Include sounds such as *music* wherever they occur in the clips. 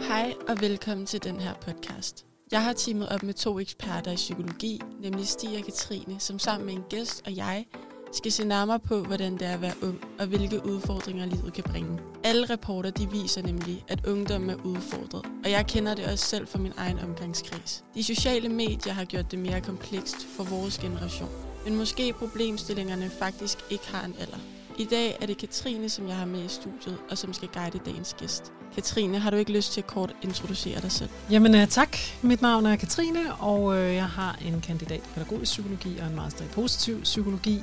Hej og velkommen til den her podcast. Jeg har teamet op med to eksperter i psykologi, nemlig Stig og Katrine, som sammen med en gæst og jeg skal se nærmere på, hvordan det er at være ung, og hvilke udfordringer livet kan bringe. Alle rapporter de viser nemlig, at ungdom er udfordret, og jeg kender det også selv fra min egen omgangskreds. De sociale medier har gjort det mere komplekst for vores generation, men måske problemstillingerne faktisk ikke har en alder. I dag er det Katrine, som jeg har med i studiet, og som skal guide dagens gæst. Katrine, har du ikke lyst til at kort introducere dig selv? Jamen uh, tak. Mit navn er Katrine, og uh, jeg har en kandidat i pædagogisk psykologi og en master i positiv psykologi.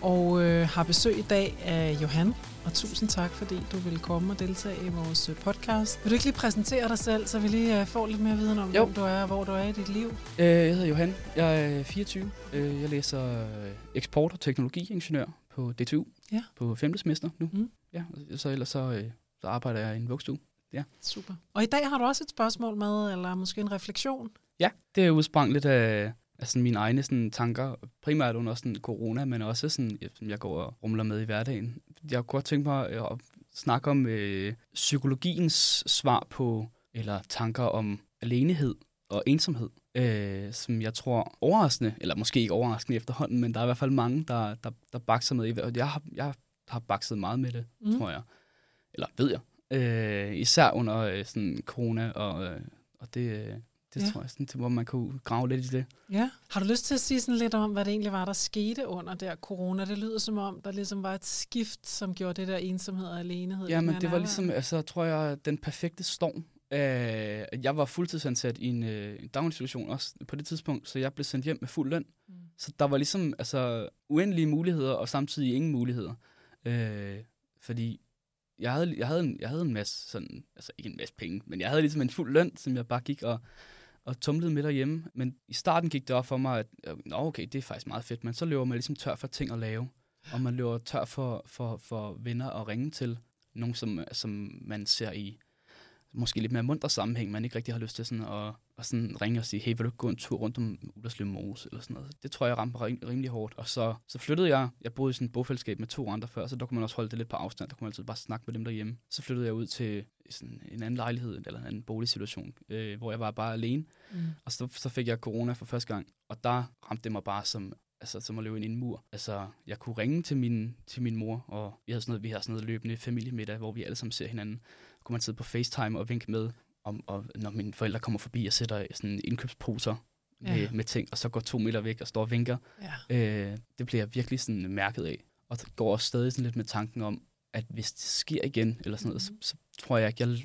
Og uh, har besøg i dag af Johan, og tusind tak, fordi du ville komme og deltage i vores podcast. Vil du ikke lige præsentere dig selv, så vi lige får lidt mere viden om, Jo. hvem du er og hvor du er i dit liv? Øh, Jeg hedder Johan. Jeg er 24. Øh, Jeg læser øh, eksport- og teknologiingeniør på DTU Ja. på 5. semester nu. Mm. Ja, og så ellers så, øh, så arbejder jeg i en vuggestue. Super. Og i dag har du også et spørgsmål med, eller måske en refleksion. Ja, det er udsprang lidt af, af sådan mine egne sådan, tanker, primært under sådan corona, men også sådan, ja, som jeg går og rumler med i hverdagen. Jeg kunne godt tænke mig øh, at snakke om øh, psykologiens svar på, eller tanker om alenehed og ensomhed, øh, som jeg tror overraskende, eller måske ikke overraskende efterhånden, men der er i hvert fald mange, der, der, der bakser med i, og jeg har, jeg har bakset meget med det, Mm. tror jeg. Eller ved jeg. Øh, især under øh, sådan corona, og, øh, og det, øh, det Ja. tror jeg, sådan, til, hvor man kunne grave lidt i det. Ja. Har du lyst til at sige sådan lidt om, hvad det egentlig var, der skete under der corona? Det lyder som om, der ligesom var et skift, som gjorde det der ensomhed og alenehed. Ja, men det var ligesom, altså, tror jeg, den perfekte storm. Øh, jeg var fuldtidsansat i en, øh, en daginstitution også på det tidspunkt, så jeg blev sendt hjem med fuld løn. Mm. Så der var ligesom altså, uendelige muligheder, og samtidig ingen muligheder. Øh, fordi jeg havde, jeg, havde en, jeg havde en masse, sådan, altså ikke en masse penge, men jeg havde ligesom en fuld løn, som jeg bare gik og, og tumlede med derhjemme. Men i starten gik det op for mig, at øh, nå, okay, det er faktisk meget fedt, men så løber man ligesom tør for ting at lave. Og man løber tør for, for, for venner at ringe til. Nogen, som, som man ser i måske lidt mere munter sammenhæng, man ikke rigtig har lyst til sådan at, at sådan ringe og sige, hey, vil du ikke gå en tur rundt om Uderslev Mose, eller sådan noget. Det tror jeg ramte rim, rimelig hårdt. Og så, så flyttede jeg, jeg boede i sådan et bofællesskab med to andre før, så der kunne man også holde det lidt på afstand, der kunne man altid bare snakke med dem derhjemme. Så flyttede jeg ud til sådan en anden lejlighed, eller en anden boligsituation, øh, hvor jeg var bare alene. Mm. Og så, så fik jeg corona for første gang, og der ramte det mig bare som, altså, som at løbe ind i en mur. Altså, jeg kunne ringe til min, til min mor, og vi havde sådan noget, vi har sådan noget løbende familiemiddag, hvor vi alle sammen ser hinanden. Kunne man sidde på FaceTime og vinke med, om, og når mine forældre kommer forbi og sætter sådan indkøbsposer med, Ja. med ting, og så går to meter væk og står og vinker. Ja. Øh, det bliver jeg virkelig sådan mærket af. Og det går også stadig sådan lidt med tanken om, at hvis det sker igen, eller sådan noget, så, så tror jeg ikke, jeg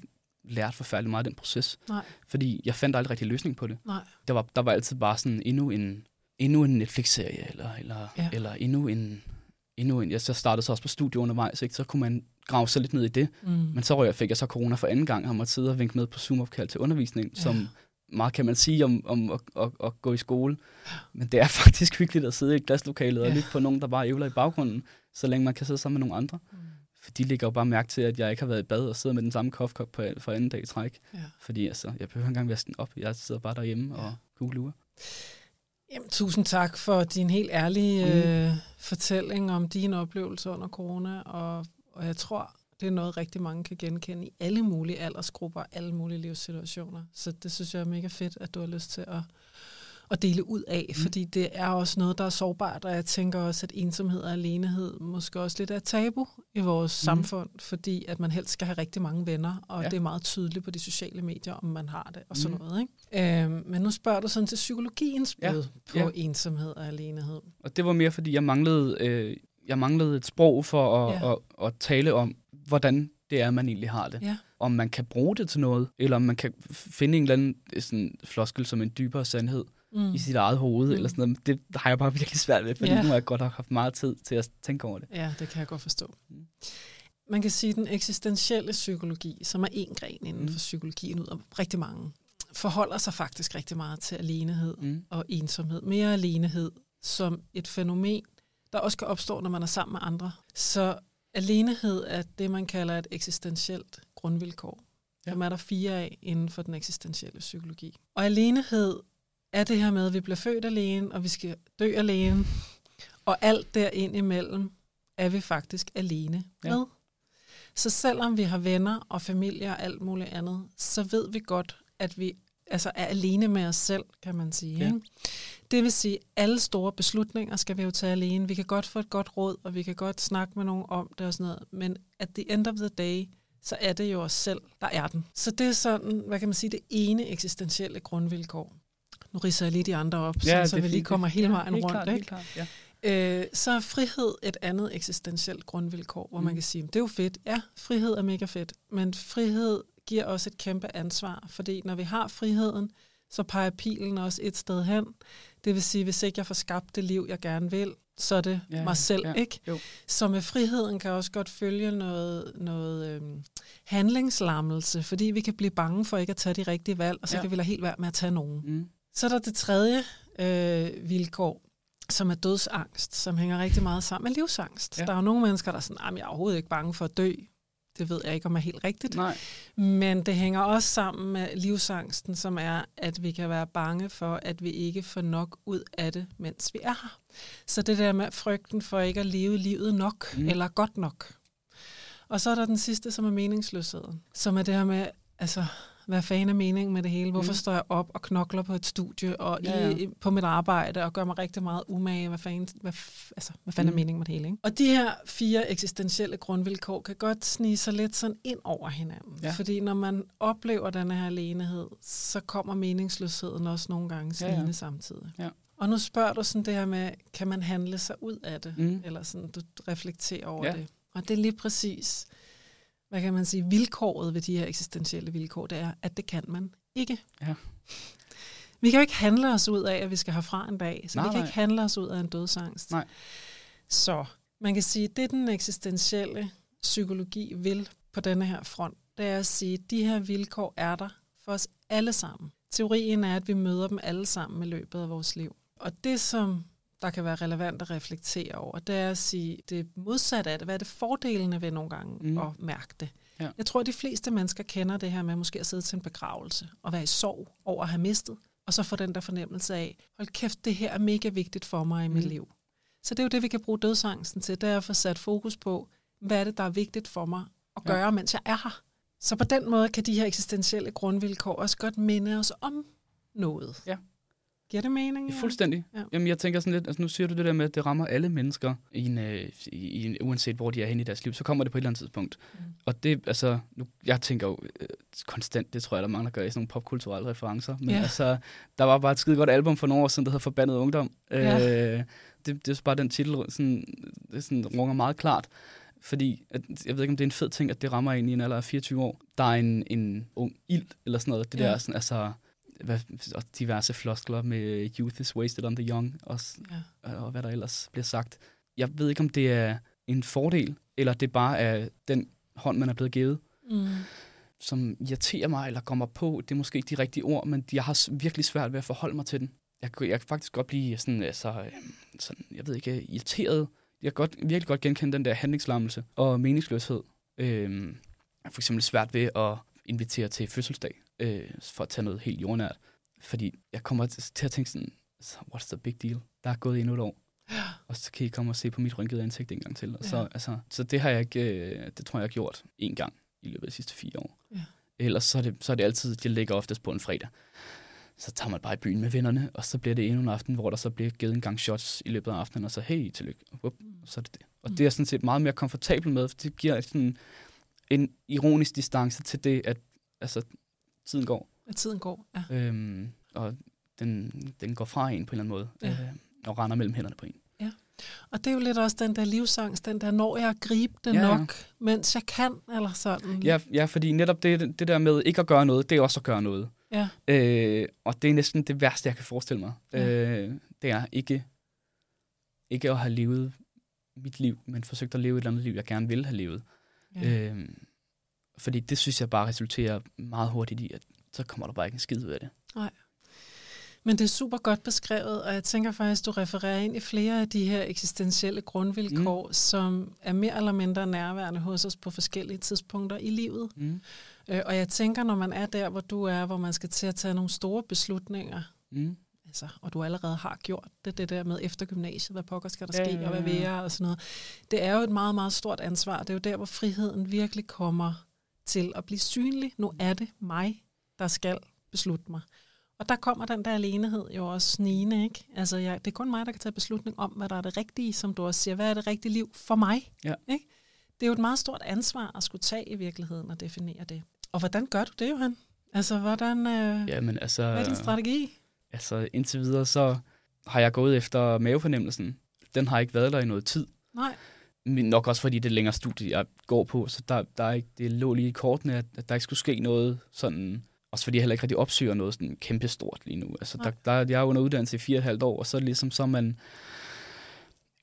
lærte forfærdeligt meget af den proces. Nej. Fordi jeg fandt aldrig rigtig løsning på det. Nej. Der var, der var altid bare sådan endnu en, endnu en Netflix-serie, eller, eller, ja. eller endnu en... Endnu en, jeg så startede så også på studie undervejs, ikke? så kunne man grave sig lidt ned i det. Mm. Men så røg jeg, fik jeg så corona for anden gang, og måtte sidde og vinke med på Zoom-opkald til undervisning, Ja. ja. som meget kan man sige om, om at, at, at gå i skole. Men det er *laughs* faktisk hyggeligt at sidde i et klasselokale og Ja. lytte på nogen, der bare ævler i baggrunden, så længe man kan sidde sammen med nogle andre. Mm. For de lægger jo bare mærke til, at jeg ikke har været i bad og sidder med den samme kofkop på, for anden dag i træk. Ja. Fordi altså, jeg behøver ikke engang vaske den op. Jeg sidder bare derhjemme Ja. og googler. Jamen, tusind tak for din helt ærlige Mm. øh, fortælling om dine oplevelser under corona, og, og jeg tror, det er noget, rigtig mange kan genkende i alle mulige aldersgrupper, alle mulige livssituationer. Så det synes jeg er mega fedt, at du har lyst til at, at dele ud af, mm. Fordi det er også noget, der er sårbart, og jeg tænker også, at ensomhed og alenehed måske også lidt er tabu i vores mm. Samfund, fordi at man helst skal have rigtig mange venner, og ja. Ja. det er meget tydeligt på de sociale medier, om man har det, og sådan Mm. noget. Ikke? Øhm, men nu spørger du sådan til psykologiens Ja. bud på Ja. ensomhed og alenehed. Og det var mere, fordi jeg manglede, øh, jeg manglede et sprog for at, Ja. ja. at, at tale om, hvordan det er, man egentlig har det. Ja. Om man kan bruge det til noget, eller om man kan finde en eller anden øh, sådan, floskel som en dybere sandhed Mm. i sit eget hoved, Mm. eller sådan noget. Det har jeg bare *laughs* virkelig svært ved, fordi ja. nu har jeg godt haft meget tid til at tænke over det. Ja, det kan jeg godt forstå. Mm. Man kan sige, at den eksistentielle psykologi, som er en gren inden Mm. for psykologien ud af rigtig mange, forholder sig faktisk rigtig meget til alenehed Mm. og ensomhed. Mere alenehed som et fænomen, der også kan opstå, når man er sammen med andre. Så alenehed er det, man kalder et eksistentielt grundvilkår. Ja. Dem er der fire af inden for den eksistentielle psykologi. Og alenehed er det her med, at vi bliver født alene, og vi skal dø alene. Og alt derind imellem er vi faktisk alene Ja. med. Så selvom vi har venner og familie og alt muligt andet, så ved vi godt, at vi altså er alene med os selv, kan man sige. Ja. Ikke? Det vil sige, at alle store beslutninger skal vi jo tage alene. Vi kan godt få et godt råd, og vi kan godt snakke med nogen om det og sådan noget, men at the end of the day, så er det jo os selv, der er den. Så det er sådan, hvad kan man sige, det ene eksistentielle grundvilkår. Nu riser jeg lige de andre op, ja, så, vi lige kommer hele vejen helt rundt. Klart, ikke? klart, ja. Øh, så er frihed et andet eksistentielt grundvilkår, hvor mm. man kan sige, det er jo fedt. Ja, frihed er mega fedt, men frihed giver også et kæmpe ansvar, fordi når vi har friheden, så peger pilen også et sted hen. Det vil sige, hvis ikke jeg får skabt det liv, jeg gerne vil, så er det Ja, ja, mig selv, ja, ja, ikke? jo. Så med friheden kan også godt følge noget, noget øhm, handlingslammelse, fordi vi kan blive bange for ikke at tage de rigtige valg, og så Ja. ja. kan vi lade helt være med at tage nogen. Mm. Så er der det tredje øh, vilkår, som er dødsangst, som hænger rigtig meget sammen med livsangst. Ja. Der er jo nogle mennesker, der er sådan, at jeg er overhovedet ikke bange for at dø. Det ved jeg ikke, om er helt rigtigt. Nej, Men det hænger også sammen med livsangsten, som er, at vi kan være bange for, at vi ikke får nok ud af det, mens vi er her. Så det der med frygten for ikke at leve livet nok, mm. eller godt nok. Og så er der den sidste, som er meningsløsheden. Som er det her med, altså, hvad fanden er meningen med det hele? Hvorfor Mm. står jeg op og knokler på et studie og Ja, ja, ja. ja. I, på mit arbejde og gør mig rigtig meget umage? Hvad fanden, hvad, altså, hvad fanden Mm. er meningen med det hele? Ikke? Og de her fire eksistentielle grundvilkår kan godt snige sig lidt sådan ind over hinanden. Ja. Fordi når man oplever den her alenehed, så kommer meningsløsheden også nogle gange Ja, snigende ja. samtidig. Ja. Og nu spørger du sådan det her med, kan man handle sig ud af det? Mm. Eller sådan, du reflekterer over Ja. det. Og det er lige præcis, hvad kan man sige, vilkåret ved de her eksistentielle vilkår, det er, at det kan man ikke. Ja. Vi kan jo ikke handle os ud af, at vi skal herfra en dag. Så Nej, vi kan nej. ikke handle os ud af en dødsangst. Nej. Så man kan sige, det den eksistentielle psykologi vil på denne her front, det er at sige, at de her vilkår er der for os alle sammen. Teorien er, at vi møder dem alle sammen i løbet af vores liv. Og det, som der kan være relevant at reflektere over, det er at sige, det modsatte af det. Hvad er det fordelene ved nogle gange Mm. at mærke det? Ja. Jeg tror, at de fleste mennesker kender det her med måske at sidde til en begravelse og være i sorg over at have mistet, og så få den der fornemmelse af, hold kæft, det her er mega vigtigt for mig i mit Mm. liv. Så det er jo det, vi kan bruge dødsangsten til, det er at få sat fokus på, hvad er det, der er vigtigt for mig at Ja. gøre, mens jeg er her. Så på den måde kan de her eksistentielle grundvilkår også godt minde os om noget. Ja. Giver det mening? Ja, fuldstændig. Ja. Ja. Jamen, jeg tænker sådan lidt, altså nu siger du det der med, at det rammer alle mennesker, i en, øh, i, en, uanset hvor de er henne i deres liv, så kommer det på et eller andet tidspunkt. Mm. Og det, altså, nu, jeg tænker jo øh, konstant, det tror jeg, der er mange, der gør i sådan nogle popkulturelle referencer, men ja. altså, der var bare et skide godt album for nogle år siden, der hedder Forbandet Ungdom. Ja. Øh, det, det er bare den titel, sådan, det sådan, runger meget klart. Fordi, at, jeg ved ikke, om det er en fed ting, at det rammer en i en alder af 24 år. Der er en, en ung ild, eller sådan noget. Det Ja. der, sådan, altså, hvad, og diverse floskler med youth is wasted on the young, og, Ja. og hvad der ellers bliver sagt. Jeg ved ikke, om det er en fordel, eller det bare er den hånd, man er blevet givet, Mm. som irriterer mig, eller kommer på. Det er måske ikke de rigtige ord, men jeg har virkelig svært ved at forholde mig til den. Jeg, jeg kan faktisk godt blive sådan, altså, øh, sådan, jeg ved ikke, irriteret. Jeg kan godt, virkelig godt genkende den der handlingslammelse og meningsløshed. Øhm, jeg er for eksempel svært ved at invitere til fødselsdag, øh, for at tage noget helt jordnært. Fordi jeg kommer til at tænke sådan, "Så what's the big deal? Der er gået endnu et år. *gasps* Og så kan I komme og se på mit rynkede ansigt en gang til. Og så, Ja. altså, så det har jeg ikke, øh, det tror jeg, jeg har gjort en gang i løbet af de sidste fire år. Ja. Ellers så er, det, så er det altid, det ligger oftest på en fredag. Så tager man bare i byen med vennerne, og så bliver det endnu en aften, hvor der så bliver givet en gang shots i løbet af aftenen, og så hey, tillykke, og, whoop, og så er det det. Og Mm. det er jeg sådan set meget mere komfortabel med, for det giver sådan en ironisk distance til det, at altså, tiden går, At tiden går. Ja. øhm, og den, den går fra en på en eller anden måde, Ja. øh, og render mellem hænderne på en. Og det er jo lidt også den der livsangst, den der, når jeg griber det Ja, ja, ja. nok, mens jeg kan, eller sådan. Ja, ja, fordi netop det, det der med ikke at gøre noget, det er også at gøre noget. ja. Øh, og det er næsten det værste, jeg kan forestille mig. Ja. Øh, det er ikke, ikke at have levet mit liv, men forsøgt at leve et eller andet liv, jeg gerne vil have levet. Ja. Øh, fordi det synes jeg bare resulterer meget hurtigt i, at så kommer der bare ikke en skid ud af det. Men det er super godt beskrevet, og jeg tænker faktisk, du refererer ind i flere af de her eksistentielle grundvilkår, mm. som er mere eller mindre nærværende hos os på forskellige tidspunkter i livet. Mm. Øh, og jeg tænker, når man er der, hvor du er, hvor man skal til at tage nogle store beslutninger, Mm. Altså, og du allerede har gjort det, det der med efter gymnasiet, hvad pokker skal der Ja, ske, ja, og hvad vil jeg, og sådan noget. Det er jo et meget, meget stort ansvar. Det er jo der, hvor friheden virkelig kommer til at blive synlig. Nu er det mig, der skal beslutte mig. Og der kommer den der alenehed jo også snigende, ikke? Altså, jeg, det er kun mig, der kan tage beslutning om, hvad der er det rigtige, som du også siger. Hvad er det rigtige liv for mig? Ja. Ikke? Det er jo et meget stort ansvar at skulle tage i virkeligheden og definere det. Og hvordan gør du det, Johan? Altså, hvordan, øh, Ja, men altså... hvad er din strategi? Altså, indtil videre, så har jeg gået efter mavefornemmelsen. Den har ikke været der i noget tid. Nej. Men nok også fordi det er længere studie, jeg går på, så der, der er ikke, det lå lige i kortene, at, at der ikke skulle ske noget sådan... Også fordi jeg heller ikke rigtig opsøger noget sådan kæmpestort lige nu. Altså, der, der, jeg er under uddannelse i fire og et halvt år, og så er det ligesom så, man...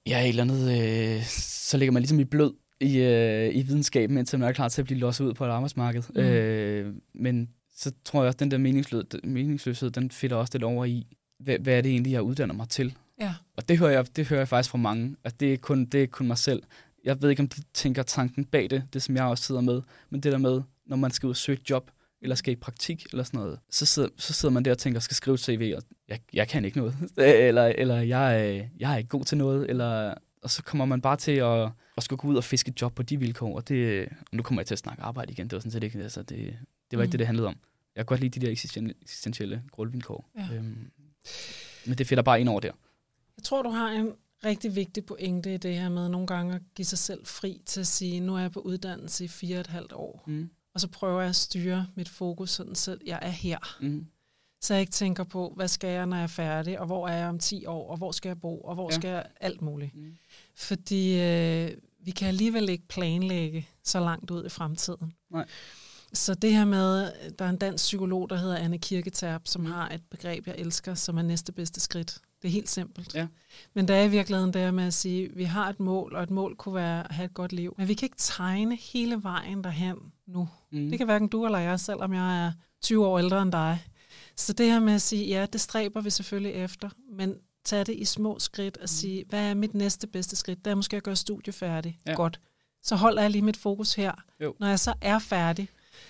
Ja, et eller andet... Øh, så ligger man ligesom i blød i, øh, i videnskaben, indtil man er klar til at blive losset ud på et arbejdsmarked. Mm. Mm. Øh, men så tror jeg også, at den der meningsløshed, meningsløshed den fitter også lidt over i, hvad, hvad er det egentlig, jeg uddanner mig til? Ja. Og det hører jeg, det hører jeg faktisk fra mange, at det er, kun, det er kun mig selv. Jeg ved ikke, om de tænker tanken bag det, det som jeg også sidder med, men det der med, når man skal ud og søge et job, eller skal i praktik, eller sådan noget, så sidder, så sidder man der og tænker, skal skrive CV, og jeg, jeg kan ikke noget, *laughs* eller, eller jeg, er- jeg er ikke god til noget, eller, og så kommer man bare til at, at skulle gå ud og fiske et job på de vilkår, og det, og nu kommer jeg til at snakke arbejde igen, det var sådan set ikke, altså det, det var ikke Mm. det, det handlede om. Jeg kan godt lide de der eksisten- eksistentielle grundvilkår. Ja. Øhm, men det fedter bare ind over der. Jeg tror, du har en rigtig vigtig pointe i det her med nogle gange at give sig selv fri til at sige, nu er jeg på uddannelse i fire og et halvt år, Mm. og så prøver jeg at styre mit fokus sådan, så jeg er her. Mm. Så jeg ikke tænker på, hvad skal jeg, når jeg er færdig, og hvor er jeg om 10 år, og hvor skal jeg bo, og hvor Ja. skal jeg alt muligt. Mm. Fordi øh, vi kan alligevel ikke planlægge så langt ud i fremtiden. Nej. Så det her med, der er en dansk psykolog, der hedder Anne Kirketerp, som Mm. har et begreb, jeg elsker, som er næste bedste skridt. Det er helt simpelt. Ja. Men der er i virkeligheden det her med at sige, at vi har et mål, og et mål kunne være at have et godt liv. Men vi kan ikke tegne hele vejen derhen nu. Mm. Det kan hverken du eller jeg, selvom jeg er 20 år ældre end dig. Så det her med at sige, ja, det stræber vi selvfølgelig efter, men tag det i små skridt og sige, hvad er mit næste bedste skridt? Det er måske at gøre studie færdig. Ja. Godt. Så holder jeg lige mit fokus her. Jo. Når jeg så er færdig,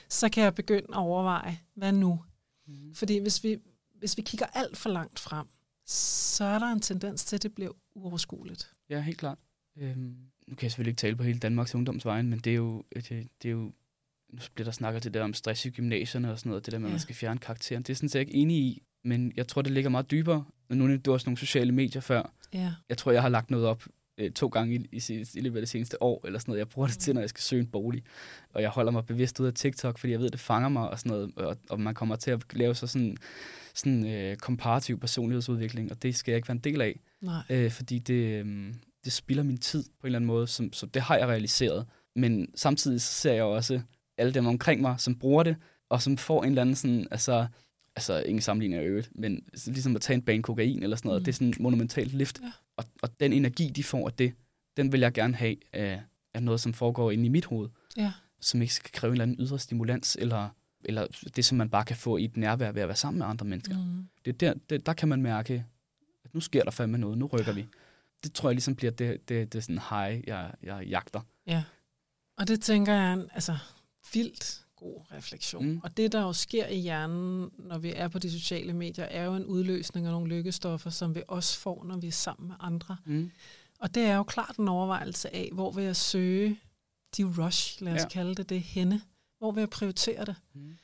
så kan jeg begynde at overveje, hvad nu? Mm. Fordi hvis vi, hvis vi kigger alt for langt frem, så er der en tendens til, at det bliver uoverskueligt. Ja, helt klart. Øhm, nu kan jeg selvfølgelig ikke tale på hele Danmarks ungdomsvejen, men det er jo, det, det er jo nu bliver der snakket det der om stress i gymnasierne og sådan noget, det der med, at Ja. man skal fjerne karakteren. Det er sådan set ikke enig i, men jeg tror, det ligger meget dybere. Nu nævnte du også nogle sociale medier før. Ja. Jeg tror, jeg har lagt noget op øh, to gange i, i, i, i løbet af det seneste år, eller sådan noget. Jeg bruger det til, når jeg skal søge en bolig. Og jeg holder mig bevidst ud af TikTok, fordi jeg ved, det fanger mig og sådan noget. Og, og man kommer til at lave så sådan, sådan øh, komparativ personlighedsudvikling, og det skal jeg ikke være en del af Nej. øh, fordi det, øh, det spilder min tid på en eller anden måde, som, så det har jeg realiseret. Men samtidig så ser jeg også alle dem omkring mig, som bruger det, og som får en eller anden sådan, altså, altså ingen sammenligning af øvrigt, men ligesom at tage en bane kokain eller sådan noget, mm. det er sådan et monumentalt lift. Ja. Og, og den energi, de får af det, den vil jeg gerne have af, af noget, som foregår inde i mit hoved, Ja. som ikke skal kræve en eller anden ydre stimulans, eller, eller det, som man bare kan få i et nærvær ved at være sammen med andre mennesker. Mm. Det er der, det, der kan man mærke, at nu sker der fandme noget, nu rykker vi. Det tror jeg ligesom bliver det, det, det sådan high, jeg, jeg jagter. Ja, og det tænker jeg altså, vildt god refleksion. Mm. Og det, der jo sker i hjernen, når vi er på de sociale medier, er jo en udløsning af nogle lykkestoffer, som vi også får, når vi er sammen med andre. Mm. Og det er jo klart en overvejelse af, hvor vil jeg søge de rush, lad os. Ja. kalde det det, henne. Hvor vil jeg prioritere det? Mm.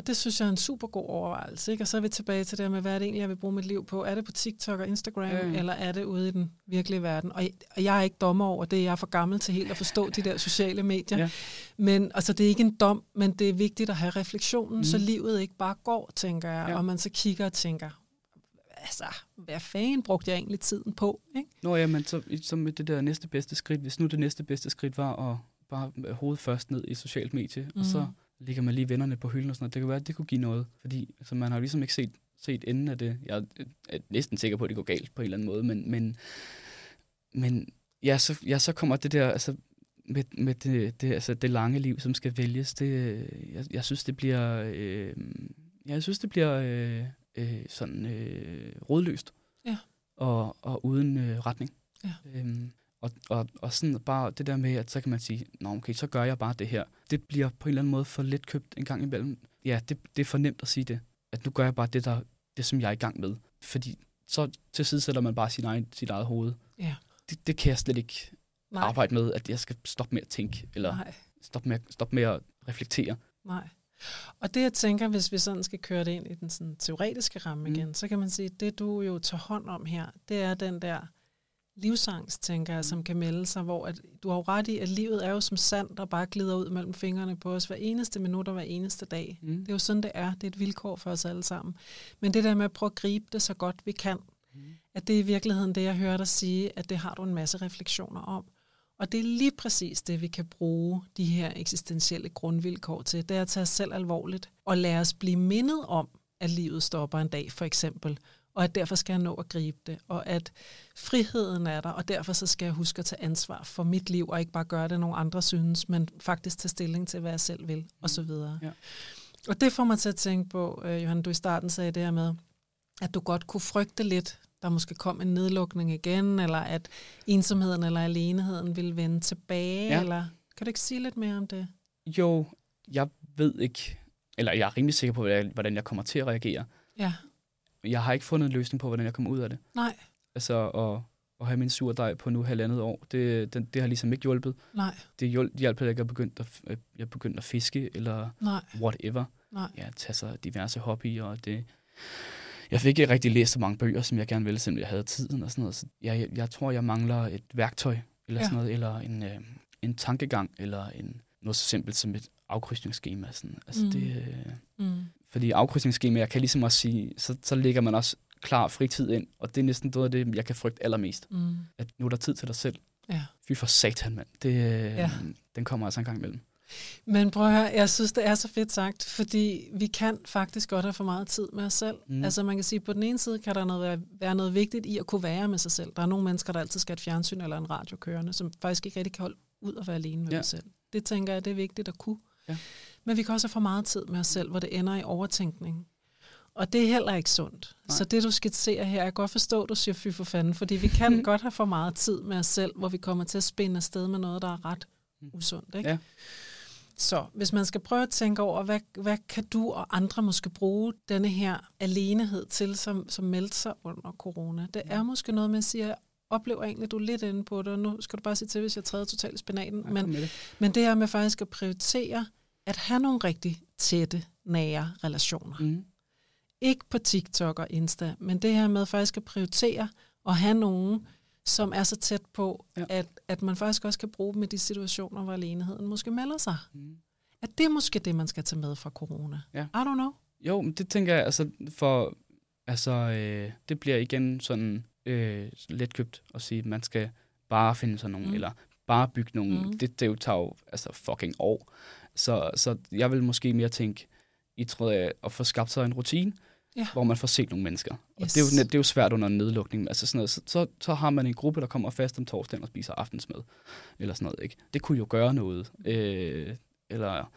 Og det synes jeg er en super god overvejelse. Ikke? Og så er vi tilbage til det med, hvad er det egentlig, jeg vil bruge mit liv på? Er det på TikTok og Instagram, ja. eller er det ude i den virkelige verden? Og, og jeg er ikke dommer over det. Jeg er for gammel til helt at forstå de der sociale medier. Ja. Men altså, det er ikke en dom, men det er vigtigt at have refleksionen, mm. Mm. så livet ikke bare går, tænker jeg. Ja. Og man så kigger og tænker, altså, hvad fanden brugte jeg egentlig tiden på? Ikke? Nå ja, men så, så med det der næste bedste skridt, hvis nu det næste bedste skridt var at bare med hovedet først ned i socialt medie, mm. og så Mhm. Ligger man lige vennerne på hylden og sådan noget. Det kan være, at det kunne give noget, fordi altså, man har jo ligesom ikke set, set enden af det. Jeg er, næsten sikker på, at det går galt på en eller anden måde, men, men, men ja, så, ja, så kommer det der, altså, med, med det, det, altså, det lange liv, som skal vælges, det, jeg, jeg synes, det bliver, øh, jeg synes, det bliver øh, øh, sådan øh, rådløst. Ja. Og, og uden øh, retning. Ja. Øhm, og, og, og sådan bare det der med, at så kan man sige, Nå, okay, så gør jeg bare det her. Det bliver på en eller anden måde for let købt en gang imellem. Ja, det, det er for nemt at sige det. At nu gør jeg bare det, der, det som jeg er i gang med. Fordi så til side sætter man bare sin egen, sit eget hoved. Ja. Det, det kan jeg slet ikke Nej. arbejde med, at jeg skal stoppe med at tænke, eller Nej. stoppe med, stoppe med at reflektere. Nej. Og det, jeg tænker, hvis vi sådan skal køre det ind i den sådan, teoretiske ramme Mm. igen, så kan man sige, at det, du jo tager hånd om her, det er den der livsangst, tænker jeg, som kan melde sig, hvor at, du har jo ret i, at livet er jo som sand, der bare glider ud mellem fingrene på os hver eneste minut og hver eneste dag. Mm. Det er jo sådan, det er. Det er et vilkår for os alle sammen. Men det der med at prøve at gribe det så godt vi kan, Mm. at det er i virkeligheden det, jeg hører dig sige, at det har du en masse refleksioner om. Og det er lige præcis det, vi kan bruge de her eksistentielle grundvilkår til. Det er at tage os selv alvorligt og lade os blive mindet om, at livet stopper en dag, for eksempel. Og at derfor skal jeg nå at gribe det. Og at friheden er der, og derfor så skal jeg huske at tage ansvar for mit liv, og ikke bare gøre det, nogle andre synes, men faktisk tage stilling til, hvad jeg selv vil, og så videre. Ja. Og det får mig til at tænke på, øh, Johan, du i starten sagde det her med, at du godt kunne frygte lidt, der måske kom en nedlukning igen, eller at ensomheden eller aleneheden ville vende tilbage, Ja. eller kan du ikke sige lidt mere om det? Jo, jeg ved ikke, eller jeg er rimelig sikker på, hvordan jeg kommer til at reagere. Ja, Jeg har ikke fundet en løsning på, hvordan jeg kommer ud af det. nej, Altså at, at have min surdej på nu halvandet år, det, det, det har ligesom ikke hjulpet. nej, Det hjul- hjalp, at jeg er begyndt at, jeg er begyndt at fiske, eller nej, whatever. nej. Ja, tage sig diverse hobbyer, og det... Jeg fik ikke rigtig læst så mange bøger, som jeg gerne ville, selvom jeg havde tiden og sådan noget. Så jeg, jeg, jeg tror, jeg mangler et værktøj, eller Ja. sådan noget, eller en, øh, en tankegang, eller en, noget så simpelt som et afkrydsningsskema. Sådan. Altså Mm. det, øh, Mm. Fordi afkrydsningsskemaer kan ligesom også sige, så, så lægger man også klar fritid ind, og det er næsten noget af det, jeg kan frygte allermest. Mm. At nu er der tid til dig selv. Ja. Fy for satan, mand. Det, ja. Ja. Den kommer altså en gang imellem. Men prøv at høre, jeg synes, det er så fedt sagt, fordi vi kan faktisk godt have for meget tid med os selv. Mm. Altså man kan sige, på den ene side kan der noget være, noget vigtigt i at kunne være med sig selv. Der er nogle mennesker, der altid skal have et fjernsyn eller en radio kørende, som faktisk ikke rigtig kan holde ud og være alene med ja. sig selv. Det tænker jeg, det er vigtigt at kunne. Ja. Men vi kan også have for meget tid med os selv, hvor det ender i overtænkning. Og det er heller ikke sundt. Nej. Så det, du skitserer her, jeg kan godt forstå, du siger fy for fanden, fordi vi kan *laughs* godt have for meget tid med os selv, hvor vi kommer til at spænde afsted med noget, der er ret usundt. Ikke? Ja. Så hvis man skal prøve at tænke over, hvad, hvad kan du og andre måske bruge denne her alenehed til, som, som meldte sig under corona? Det er måske noget med at sige, jeg oplever egentlig, at du er lidt inde på det, og nu skal du bare sige til, hvis jeg træder totalt i spinaten. Ja, Men, det. men det her med faktisk at prioritere, at have nogle rigtig tætte, nære relationer. Mm. Ikke på TikTok og Insta, men det her med faktisk at prioritere og have nogen, som er så tæt på, Ja. at, at man faktisk også kan bruge dem i de situationer, hvor aleneheden måske melder sig. Mm. At det er måske det, man skal tage med fra corona. Ja. I don't know. Jo, men det tænker jeg, altså, for, altså, øh, det bliver igen sådan øh, letkøbt at sige, at man skal bare finde sådan nogle, mm. Eller bare bygge nogle, mm. Mm. det, det jo tager jo altså fucking år. Så, så jeg vil måske mere tænke, i tråd af at få skabt sig en rutine, Ja. hvor man får set nogle mennesker. Og Yes. det er, jo, det er jo svært under en nedlukning. Altså sådan noget, så, så, så har man en gruppe, der kommer fast om torsdagen og spiser aftensmad. Eller sådan noget, ikke? Det kunne jo gøre noget. Øh, eller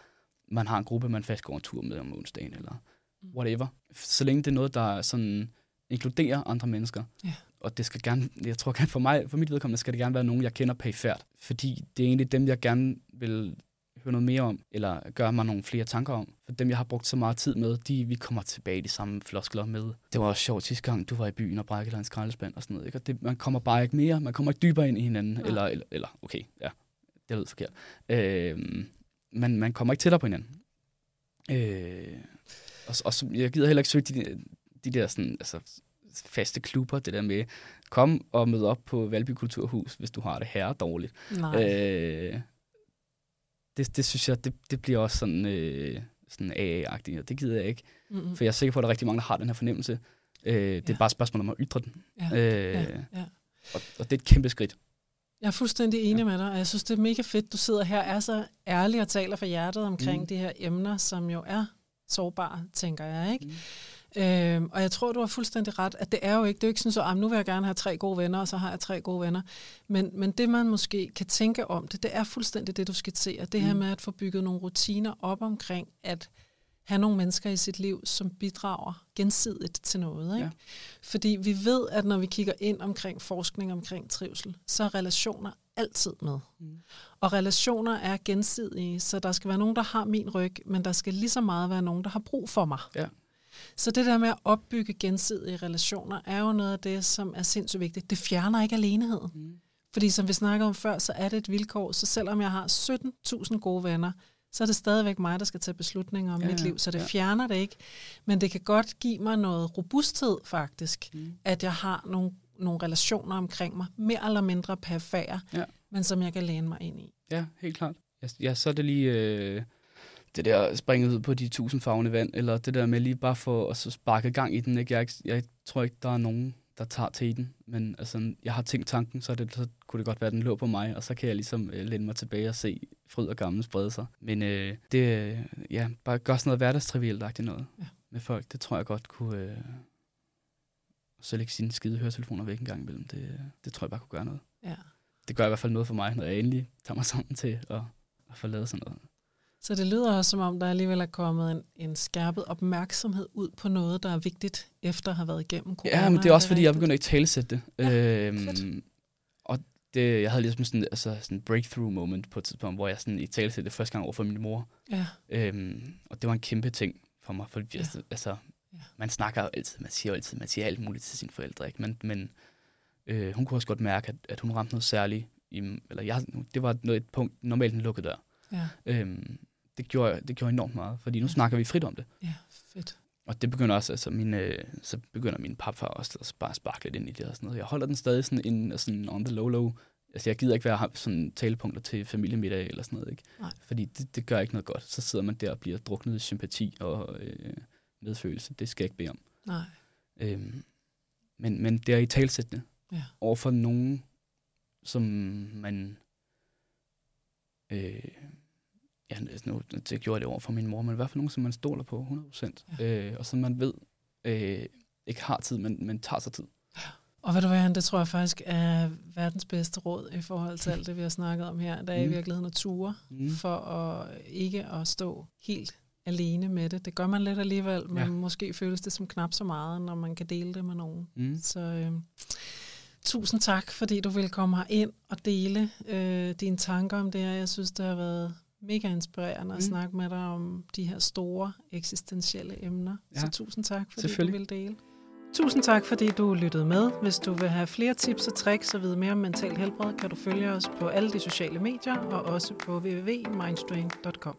man har en gruppe, man fast går en tur med om onsdagen, eller Mm. whatever. Så længe det er noget, der sådan inkluderer andre mennesker. Ja. Og det skal gerne, jeg tror gerne for mig, for mit vedkommende, skal det gerne være nogen, jeg kender perifært. Fordi det er egentlig dem, jeg gerne vil høre noget mere om, eller gøre mig nogle flere tanker om. For dem, jeg har brugt så meget tid med, de, vi kommer tilbage i de samme floskler med. Det var også sjovt sidste gang, du var i byen og brækkede dig en skraldespand og sådan noget. Ikke? Og det, man kommer bare ikke mere, man kommer ikke dybere ind i hinanden. Nej. Eller, eller, eller, okay, ja, det lød forkert. Øh, men man kommer ikke tættere på hinanden. Øh, og, og så, jeg gider heller ikke søge de, de der sådan, altså, faste klubber, det der med, kom og mød op på Valby Kulturhus, hvis du har det her dårligt. Nej. Øh, det, det synes jeg, det, det bliver også sådan, øh, sådan AA-agtigt, og det gider jeg ikke. Mm-mm. For jeg er sikker på, at der er rigtig mange, der har den her fornemmelse. Øh, det er Ja. bare et spørgsmål om at ytre den. Ja. Øh, Ja, ja. og, og det er et kæmpe skridt. Jeg er fuldstændig enig Ja. med dig, og jeg synes, det er mega fedt, du sidder her, er så ærlig og taler for hjertet omkring mm. de her emner, som jo er sårbare, tænker jeg. ikke. Mm. Øhm, og jeg tror, du har fuldstændig ret, at det er jo ikke, det er jo ikke sådan, så "Ah, nu vil jeg gerne have tre gode venner, og så har jeg tre gode venner. Men, men det, man måske kan tænke om det, det er fuldstændig det, du skitserer. Det her Mm. med at få bygget nogle rutiner op omkring, at have nogle mennesker i sit liv, som bidrager gensidigt til noget. Ikke? Ja. Fordi vi ved, at når vi kigger ind omkring forskning omkring trivsel, så er relationer altid med. Mm. Og relationer er gensidige, så der skal være nogen, der har min ryg, men der skal lige så meget være nogen, der har brug for mig. Ja. Så det der med at opbygge gensidige relationer, er jo noget af det, som er sindssygt vigtigt. Det fjerner ikke aleneheden. Mm. Fordi som vi snakkede om før, så er det et vilkår. Så selvom jeg har 17.000 gode venner, så er det stadigvæk mig, der skal tage beslutninger om Ja, mit liv. Så det ja. fjerner det ikke. Men det kan godt give mig noget robusthed faktisk, Mm. at jeg har nogle, nogle relationer omkring mig, mere eller mindre perifære, Ja. men som jeg kan læne mig ind i. Ja, helt klart. Ja så er det lige øh, det der springet ud på de tusind farvende vand, eller det der med lige bare for at så sparke gang i den. Ikke? Jeg, jeg tror ikke, der er nogen, der tager til den, men altså, jeg har tænkt tanken, så, det, så kunne det godt være, at den lå på mig, og så kan jeg ligesom øh, læne mig tilbage og se fryd og gammel sprede sig. Men øh, det, øh, ja, bare gør sådan noget hverdagstrivielt noget Ja. med folk, det tror jeg godt kunne... Øh, så lægge sine skide høretelefoner væk en gang imellem, det, det tror jeg bare kunne gøre noget Ja. det gør i hvert fald noget for mig, når jeg endelig tager mig sammen til at, at få lavet sådan noget. Så det lyder også, som om der alligevel er kommet en, en skærpet opmærksomhed ud på noget, der er vigtigt, efter at have været igennem corona. Ja, men det er også, fordi jeg begynder at talesætte det. Ja, øhm, fedt. og det, jeg havde ligesom sådan, altså, sådan en breakthrough moment på et tidspunkt, hvor jeg sådan i talesætte det første gang over for min mor. Ja, Øhm, og det var en kæmpe ting for mig, for Ja. altså, Ja. man snakker jo altid, man siger jo altid, man siger alt muligt til sine forældre, ikke? men, men øh, hun kunne også godt mærke, at, at hun ramte noget særligt. I, eller jeg, det var noget, et punkt, normalt en lukket dør. ja, Øhm, det, gjorde, det gjorde enormt meget, fordi nu snakker vi frit om det. ja, fedt. Og det begynder også, altså min, øh, så begynder min papfar også at bare sparke lidt ind i det og sådan noget. Jeg holder den stadig sådan, in, sådan on the low low. Altså jeg gider ikke være sådan talepunkter til familiemiddag eller sådan noget, ikke? Nej. Fordi det, det gør ikke noget godt. Så sidder man der og bliver druknet i sympati og øh, medfølelse. Det skal jeg ikke bede om. Nej, Øhm, men, men det er i talsættende Ja. over for nogen, som man... Øh, ja, altså nu det gjorde jeg det over for min mor, men i hvert fald nogen, som man stoler på 100%. Ja. Øh, og som man ved øh, ikke har tid, men, men tager sig tid. Og ved du hvad, det tror jeg faktisk er verdens bedste råd i forhold til alt det, vi har snakket om her. Der er mm. i virkeligheden at ture Mm. for at ikke at stå helt alene med det. Det gør man lidt alligevel, men Ja. måske føles det som knap så meget, når man kan dele det med nogen. Mm. Så øh, tusind tak, fordi du ville komme ind og dele øh, dine tanker om det her. Jeg synes, det har været mega inspirerende at Mm. snakke med dig om de her store eksistentielle emner. Ja. Så tusind tak, fordi du ville dele. Tusind tak, fordi du lyttede med. Hvis du vil have flere tips og tricks og vide mere om mental helbred, kan du følge os på alle de sociale medier og også på www.mindstrain.com.